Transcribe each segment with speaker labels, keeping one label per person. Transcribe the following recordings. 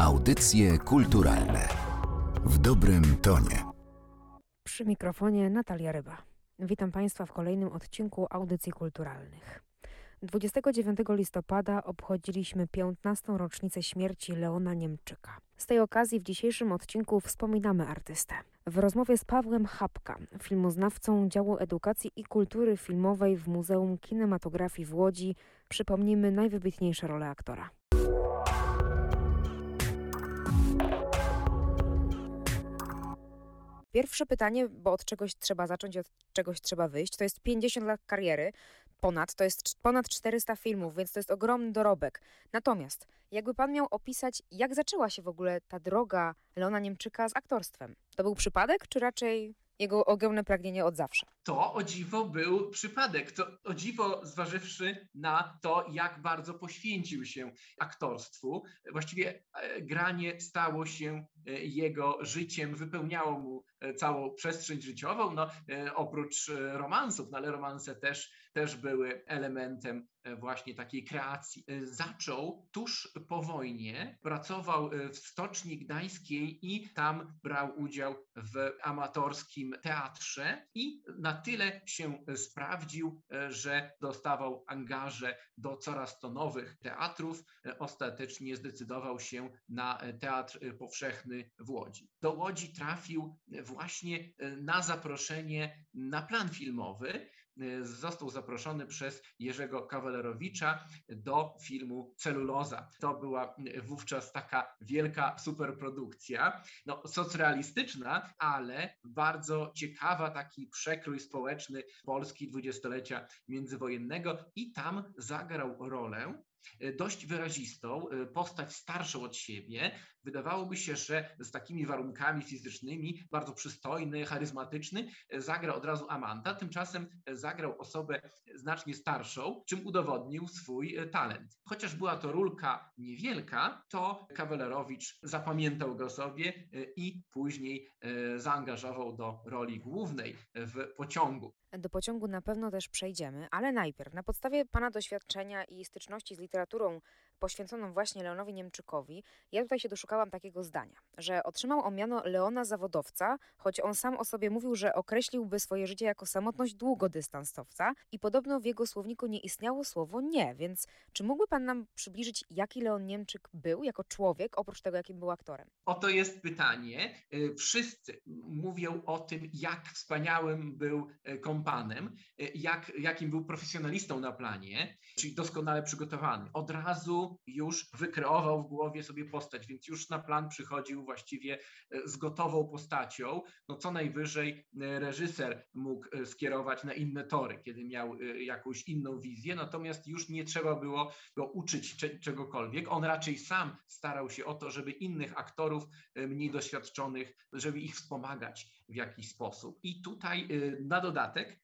Speaker 1: Audycje kulturalne w dobrym tonie.
Speaker 2: Przy mikrofonie Natalia Ryba. Witam Państwa w kolejnym odcinku Audycji Kulturalnych. 29 listopada obchodziliśmy 15. rocznicę śmierci Leona Niemczyka. Z tej okazji w dzisiejszym odcinku wspominamy artystę. W rozmowie z Pawłem Chapka, filmoznawcą działu edukacji i kultury filmowej w Muzeum Kinematografii w Łodzi, przypomnimy najwybitniejsze role aktora. Pierwsze pytanie, bo od czegoś trzeba zacząć, od czegoś trzeba wyjść, to jest 50 lat kariery, ponad, to jest ponad 400 filmów, więc to jest ogromny dorobek. Natomiast, jakby pan miał opisać, jak zaczęła się w ogóle ta droga Leona Niemczyka z aktorstwem? To był przypadek, czy raczej jego ogromne pragnienie od zawsze.
Speaker 3: To o dziwo był przypadek. To o dziwo zważywszy na to, jak bardzo poświęcił się aktorstwu. Właściwie e, granie stało się jego życiem, wypełniało mu e, całą przestrzeń życiową, no, oprócz romansów, no, ale romanse też, też były elementem właśnie takiej kreacji. Zaczął tuż po wojnie, pracował w Stoczni Gdańskiej i tam brał udział w amatorskim teatrze i na tyle się sprawdził, że dostawał angaże do coraz to nowych teatrów. Ostatecznie zdecydował się na Teatr Powszechny w Łodzi. Do Łodzi trafił właśnie na zaproszenie na plan filmowy. Został zaproszony przez Jerzego Kawalerowicza do filmu Celuloza. To była wówczas taka wielka superprodukcja, no, socrealistyczna, ale bardzo ciekawa, taki przekrój społeczny Polski dwudziestolecia międzywojennego i tam zagrał rolę E, dość wyrazistą, e, postać starszą od siebie. Wydawałoby się, że z takimi warunkami fizycznymi, bardzo przystojny, charyzmatyczny, e, zagrał od razu Amanta, tymczasem zagrał osobę znacznie starszą, czym udowodnił swój talent. Chociaż była to rulka niewielka, to Kawalerowicz zapamiętał go sobie i później zaangażował do roli głównej w pociągu.
Speaker 2: Do pociągu na pewno też przejdziemy, ale najpierw, na podstawie Pana doświadczenia i styczności z literaturą poświęconą właśnie Leonowi Niemczykowi, ja tutaj się doszukałam takiego zdania, że otrzymał on miano Leona zawodowca, choć on sam o sobie mówił, że określiłby swoje życie jako samotność długodystansowca i podobno w jego słowniku nie istniało słowo nie, więc czy mógłby Pan nam przybliżyć, jaki Leon Niemczyk był jako człowiek, oprócz tego, jakim był aktorem?
Speaker 3: Oto jest pytanie. Y, wszyscy mówią o tym, jak wspaniałym był y, kompanem, y, jak, jakim był profesjonalistą na planie, czyli doskonale przygotowany. Od razu już wykreował w głowie sobie postać, więc już na plan przychodził właściwie e, z gotową postacią. No co najwyżej e, reżyser mógł e, skierować na inne tory, kiedy miał jakąś inną wizję, natomiast już nie trzeba było go uczyć czegokolwiek. On raczej sam starał się o to, żeby innych aktorów mniej doświadczonych, żeby ich wspomagać w jakiś sposób. I tutaj na dodatek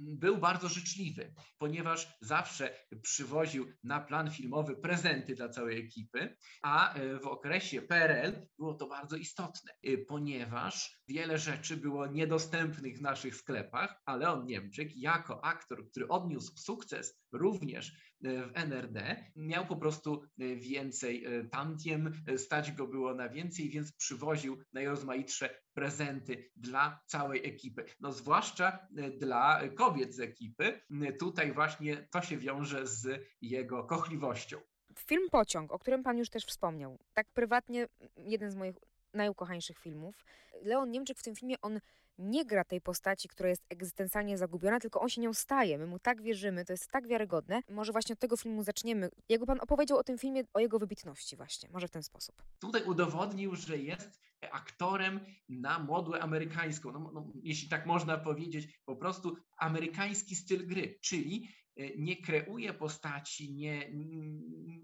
Speaker 3: był bardzo życzliwy, ponieważ zawsze przywoził na plan filmowy prezent prezenty dla całej ekipy, a e, w okresie PRL było to bardzo istotne, ponieważ wiele rzeczy było niedostępnych w naszych sklepach, ale on Niemczyk jako aktor, który odniósł sukces również e, w NRD, miał po prostu więcej tantiem, stać go było na więcej, więc przywoził najrozmaitsze prezenty dla całej ekipy. No zwłaszcza dla kobiet z ekipy. Tutaj właśnie to się wiąże z jego kochliwością.
Speaker 2: Film Pociąg, o którym pan już też wspomniał, tak prywatnie jeden z moich najukochańszych filmów. Leon Niemczyk w tym filmie, on nie gra tej postaci, która jest egzystencjalnie zagubiona, tylko on się nią staje. My mu tak wierzymy, to jest tak wiarygodne. Może właśnie od tego filmu zaczniemy. Jakby pan opowiedział o tym filmie, o jego wybitności właśnie, może w ten sposób.
Speaker 3: Tutaj udowodnił, że jest aktorem na modłę amerykańską. No, no, jeśli tak można powiedzieć, po prostu amerykański styl gry, czyli nie kreuje postaci, nie,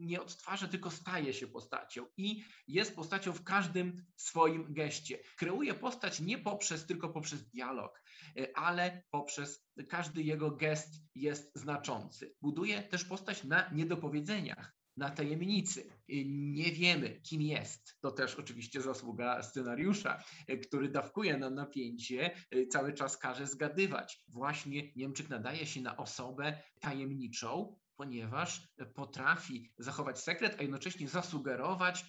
Speaker 3: nie odtwarza, tylko staje się postacią i jest postacią w każdym swoim geście. Kreuje postać nie poprzez, tylko poprzez dialog, e, ale poprzez każdy jego gest jest znaczący. Buduje też postać na niedopowiedzeniach na tajemnicy. Nie wiemy, kim jest. To też oczywiście zasługa scenariusza, e, który dawkuje na napięcie, e, cały czas każe zgadywać. Właśnie Niemczyk nadaje się na osobę tajemniczą, ponieważ potrafi zachować sekret, a jednocześnie zasugerować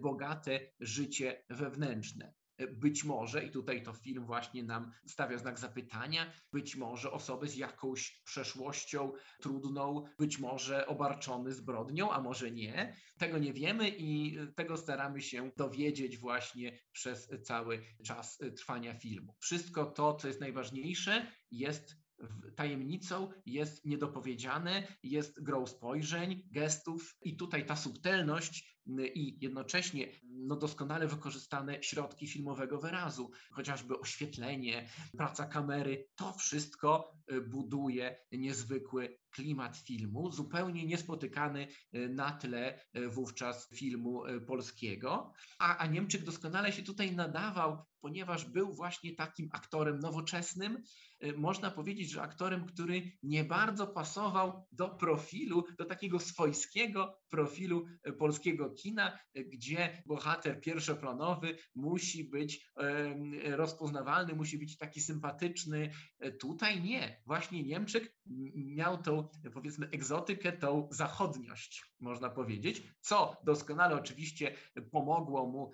Speaker 3: bogate życie wewnętrzne. Być może, i tutaj to film właśnie nam stawia znak zapytania, być może osoby z jakąś przeszłością trudną, być może obarczony zbrodnią, a może nie. Tego nie wiemy i tego staramy się dowiedzieć właśnie przez cały czas trwania filmu. Wszystko to, co jest najważniejsze, jest tajemnicą jest niedopowiedziane, jest grą spojrzeń, gestów i tutaj ta subtelność i jednocześnie no, doskonale wykorzystane środki filmowego wyrazu, chociażby oświetlenie, praca kamery, to wszystko y, buduje niezwykły klimat filmu, zupełnie niespotykany y, na tle y, wówczas filmu polskiego. A, a Niemczyk doskonale się tutaj nadawał, ponieważ był właśnie takim aktorem nowoczesnym. Można powiedzieć, że aktorem, który nie bardzo pasował do profilu, do takiego swojskiego profilu polskiego kina, gdzie bohater pierwszoplanowy musi być rozpoznawalny, musi być taki sympatyczny. Tutaj nie. Właśnie Niemczyk miał tą, powiedzmy, egzotykę, tą zachodniość, można powiedzieć, co doskonale oczywiście pomogło mu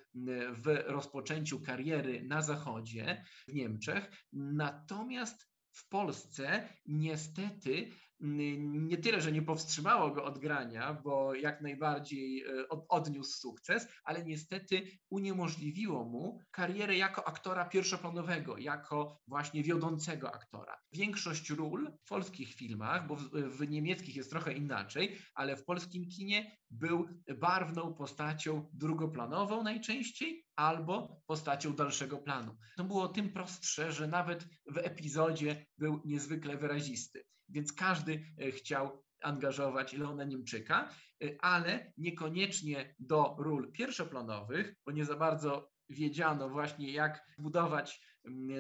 Speaker 3: w rozpoczęciu kariery na Zachodzie, w Niemczech. Natomiast w Polsce niestety nie tyle, że nie powstrzymało go od grania, bo jak najbardziej e, odniósł sukces, ale niestety uniemożliwiło mu karierę jako aktora pierwszoplanowego, jako właśnie wiodącego aktora. Większość ról w polskich filmach, bo w, w niemieckich jest trochę inaczej, ale w polskim kinie był barwną postacią drugoplanową najczęściej albo postacią dalszego planu. To było tym prostsze, że nawet w epizodzie był niezwykle wyrazisty więc każdy e, chciał angażować Leona Niemczyka, e, ale niekoniecznie do ról pierwszoplanowych, bo nie za bardzo wiedziano właśnie jak budować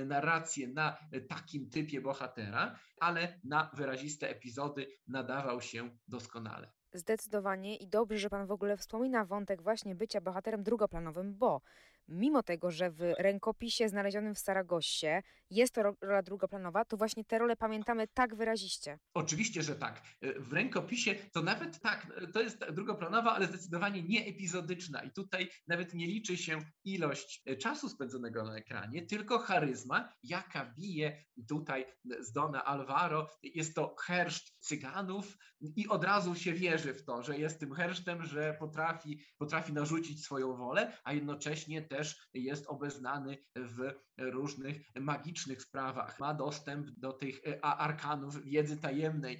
Speaker 3: narrację na takim typie bohatera, ale na wyraziste epizody nadawał się doskonale.
Speaker 2: Zdecydowanie i dobrze, że Pan w ogóle wspomina wątek właśnie bycia bohaterem drugoplanowym, bo mimo tego, że w rękopisie znalezionym w Saragossie jest to rola drugoplanowa, to właśnie te role pamiętamy tak wyraziście.
Speaker 3: Oczywiście, że tak. W rękopisie to nawet tak, to jest drugoplanowa, ale zdecydowanie nie epizodyczna i tutaj nawet nie liczy się ilość czasu spędzonego na ekranie, tylko charyzma, jaka bije tutaj z Dona Alvaro. Jest to herszt cyganów i od razu się wierzy w to, że jest tym hersztem, że potrafi, potrafi narzucić swoją wolę, a jednocześnie też jest obeznany w różnych magicznych sprawach. Ma dostęp do tych e, arkanów wiedzy tajemnej,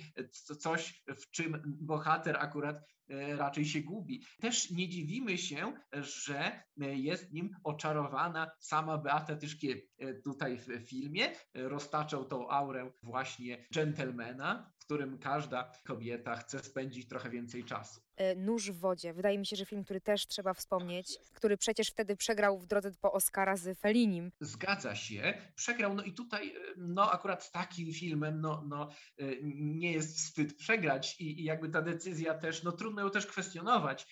Speaker 3: coś w czym bohater akurat e, raczej się gubi. Też nie dziwimy się, że jest nim oczarowana sama Beata Tyszkiewicz. E, tutaj w filmie roztaczał tą aurę właśnie dżentelmena, w którym każda kobieta chce spędzić trochę więcej czasu.
Speaker 2: E, Nóż w wodzie. Wydaje mi się, że film, który też trzeba wspomnieć, który przecież wtedy przegrał w drodze po Oscara z Felinim.
Speaker 3: Zgadza się, przegrał. No i tutaj, e, no akurat z takim filmem, no, no e, nie jest wstyd przegrać i, i jakby ta decyzja też, no trudno ją też kwestionować.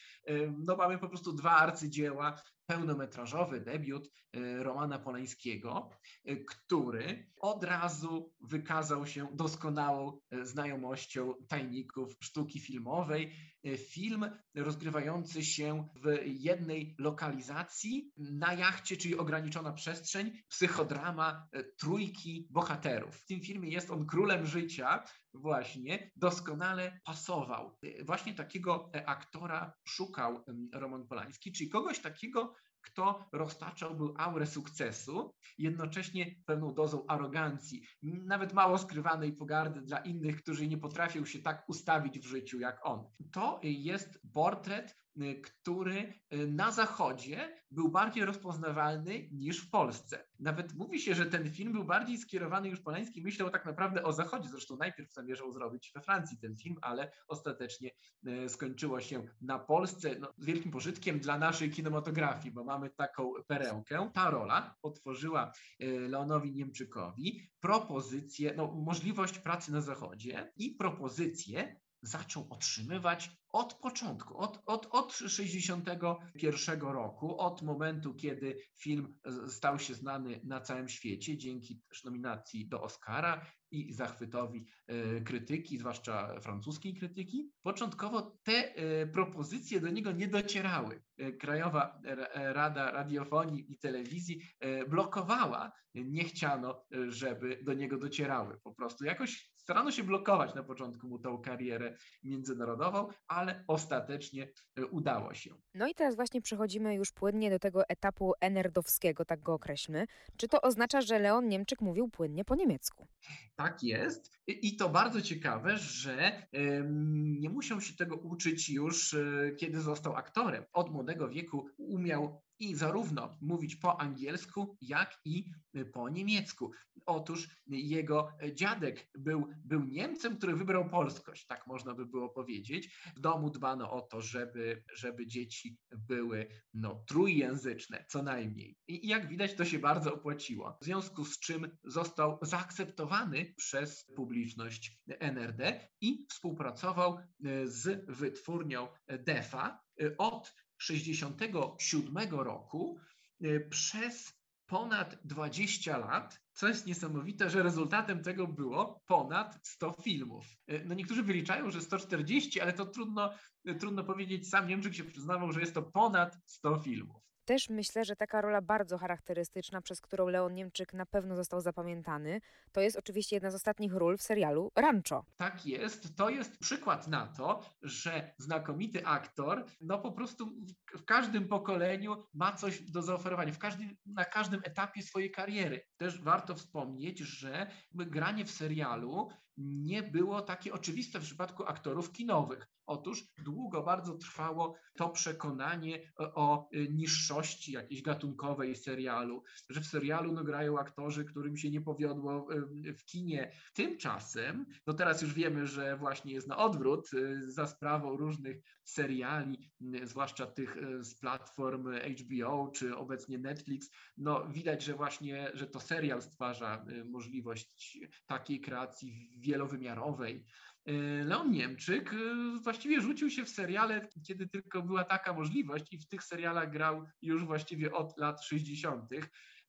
Speaker 3: No mamy po prostu dwa arcydzieła, pełnometrażowy debiut y, Romana Polańskiego, y, który od razu wykazał się doskonałą y, znajomością tajników sztuki filmowej. Film rozgrywający się w jednej lokalizacji na jachcie, czyli ograniczona przestrzeń, psychodrama trójki bohaterów. W tym filmie jest on królem życia, właśnie doskonale pasował. Właśnie takiego aktora szukał Roman Polański, czyli kogoś takiego, kto roztaczałby aurę sukcesu, jednocześnie pewną dozą arogancji, nawet mało skrywanej pogardy dla innych, którzy nie potrafią się tak ustawić w życiu jak on. To jest portret który y, na Zachodzie był bardziej rozpoznawalny niż w Polsce. Nawet mówi się, że ten film był bardziej skierowany już Polański, myślał tak naprawdę o Zachodzie. Zresztą najpierw zamierzał zrobić we Francji ten film, ale ostatecznie y, skończyło się na Polsce no, z wielkim pożytkiem dla naszej kinematografii, bo mamy taką perełkę. Ta rola otworzyła Leonowi Niemczykowi propozycję, no, możliwość pracy na Zachodzie i propozycję zaczął otrzymywać od początku, od, od, od 61 roku, od momentu, kiedy film stał się znany na całym świecie dzięki też nominacji do Oscara i zachwytowi e, krytyki, zwłaszcza francuskiej krytyki. Początkowo te e, propozycje do niego nie docierały. E, Krajowa Rada Radiofonii i Telewizji blokowała, nie chciano, żeby do niego docierały. Po prostu jakoś starano się blokować na początku mu tą karierę międzynarodową, ale ostatecznie udało się.
Speaker 2: No i teraz właśnie przechodzimy już płynnie do tego etapu enerdowskiego, tak go określmy. Czy to oznacza, że Leon Niemczyk mówił płynnie po niemiecku?
Speaker 3: Tak jest. I to bardzo ciekawe, że nie musiał się tego uczyć już, e, kiedy został aktorem. Od młodego wieku umiał i zarówno mówić po angielsku, jak i po niemiecku. Otóż jego dziadek był, był Niemcem, który wybrał polskość, tak można by było powiedzieć. W domu dbano o to, żeby, żeby dzieci były no, trójjęzyczne, co najmniej. I jak widać, to się bardzo opłaciło. W związku z czym został zaakceptowany przez publiczność NRD i współpracował z wytwórnią DEFA od 1967 roku y, przez ponad 20 lat, co jest niesamowite, że rezultatem tego było ponad 100 filmów. Y, no niektórzy wyliczają, że 140, ale to trudno, trudno powiedzieć. Sam Niemczyk się przyznawał, że jest to ponad 100 filmów.
Speaker 2: Też myślę, że taka rola bardzo charakterystyczna, przez którą Leon Niemczyk na pewno został zapamiętany, to jest oczywiście jedna z ostatnich ról w serialu Rancho.
Speaker 3: Tak jest. To jest przykład na to, że znakomity aktor, no po prostu w każdym pokoleniu ma coś do zaoferowania, w każdym, na każdym etapie swojej kariery. Też warto wspomnieć, że granie w serialu nie było takie oczywiste w przypadku aktorów kinowych. Otóż długo bardzo trwało to przekonanie o niższości jakiejś gatunkowej serialu, że w serialu no, grają aktorzy, którym się nie powiodło w kinie. Tymczasem, no teraz już wiemy, że właśnie jest na odwrót y, za sprawą różnych seriali, y, zwłaszcza tych y, z platform HBO czy obecnie Netflix, no widać, że właśnie, że to serial stwarza możliwość takiej kreacji wielowymiarowej. E, Leon Niemczyk e, właściwie rzucił się w seriale, kiedy tylko była taka możliwość i w tych serialach grał już właściwie od lat 60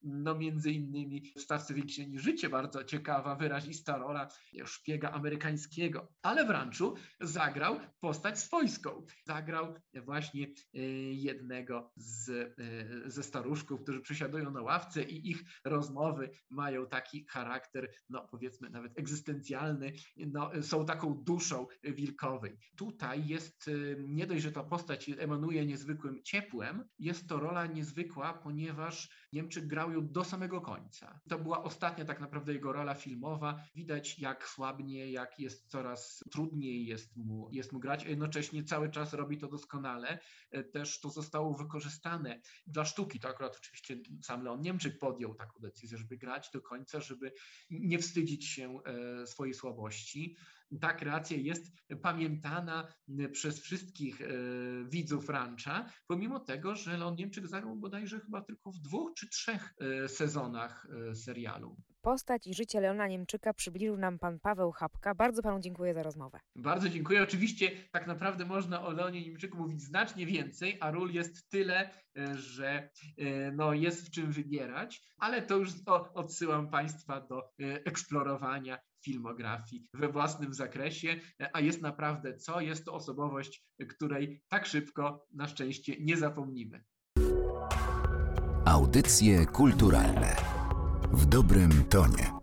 Speaker 3: no między innymi w Stawce Większej niż Życie, bardzo ciekawa, wyrazista rola szpiega amerykańskiego. Ale w Ranczu zagrał postać swojską. Zagrał właśnie e, jednego z, e, ze staruszków, którzy przysiadują na ławce i ich rozmowy mają taki charakter, no powiedzmy nawet egzystencjalny, no, są taką duszą wilkowej. Tutaj jest e, nie dość, że ta postać emanuje niezwykłym ciepłem, jest to rola niezwykła, ponieważ Niemczyk grał do samego końca. To była ostatnia tak naprawdę jego rola filmowa. Widać jak słabnie, jak jest coraz trudniej jest mu, jest mu grać, a jednocześnie cały czas robi to doskonale. E, też to zostało wykorzystane dla sztuki. To akurat oczywiście sam Leon Niemczyk podjął taką decyzję, żeby grać do końca, żeby nie wstydzić się e, swojej słabości ta kreacja jest pamiętana przez wszystkich e, widzów rancha, pomimo tego, że Leon Niemczyk zagrał bodajże chyba tylko w dwóch czy trzech e, sezonach serialu.
Speaker 2: Postać i życie Leona Niemczyka przybliżył nam pan Paweł Chapka. Bardzo panu dziękuję za rozmowę.
Speaker 3: Bardzo dziękuję. Oczywiście tak naprawdę można o Leonie Niemczyku mówić znacznie więcej, a ról jest tyle, że no, jest w czym wybierać, ale to już odsyłam państwa do eksplorowania filmografii we własnym zakresie, a jest naprawdę co? Jest to osobowość, której tak szybko na szczęście nie zapomnimy.
Speaker 1: Audycje kulturalne w dobrym tonie.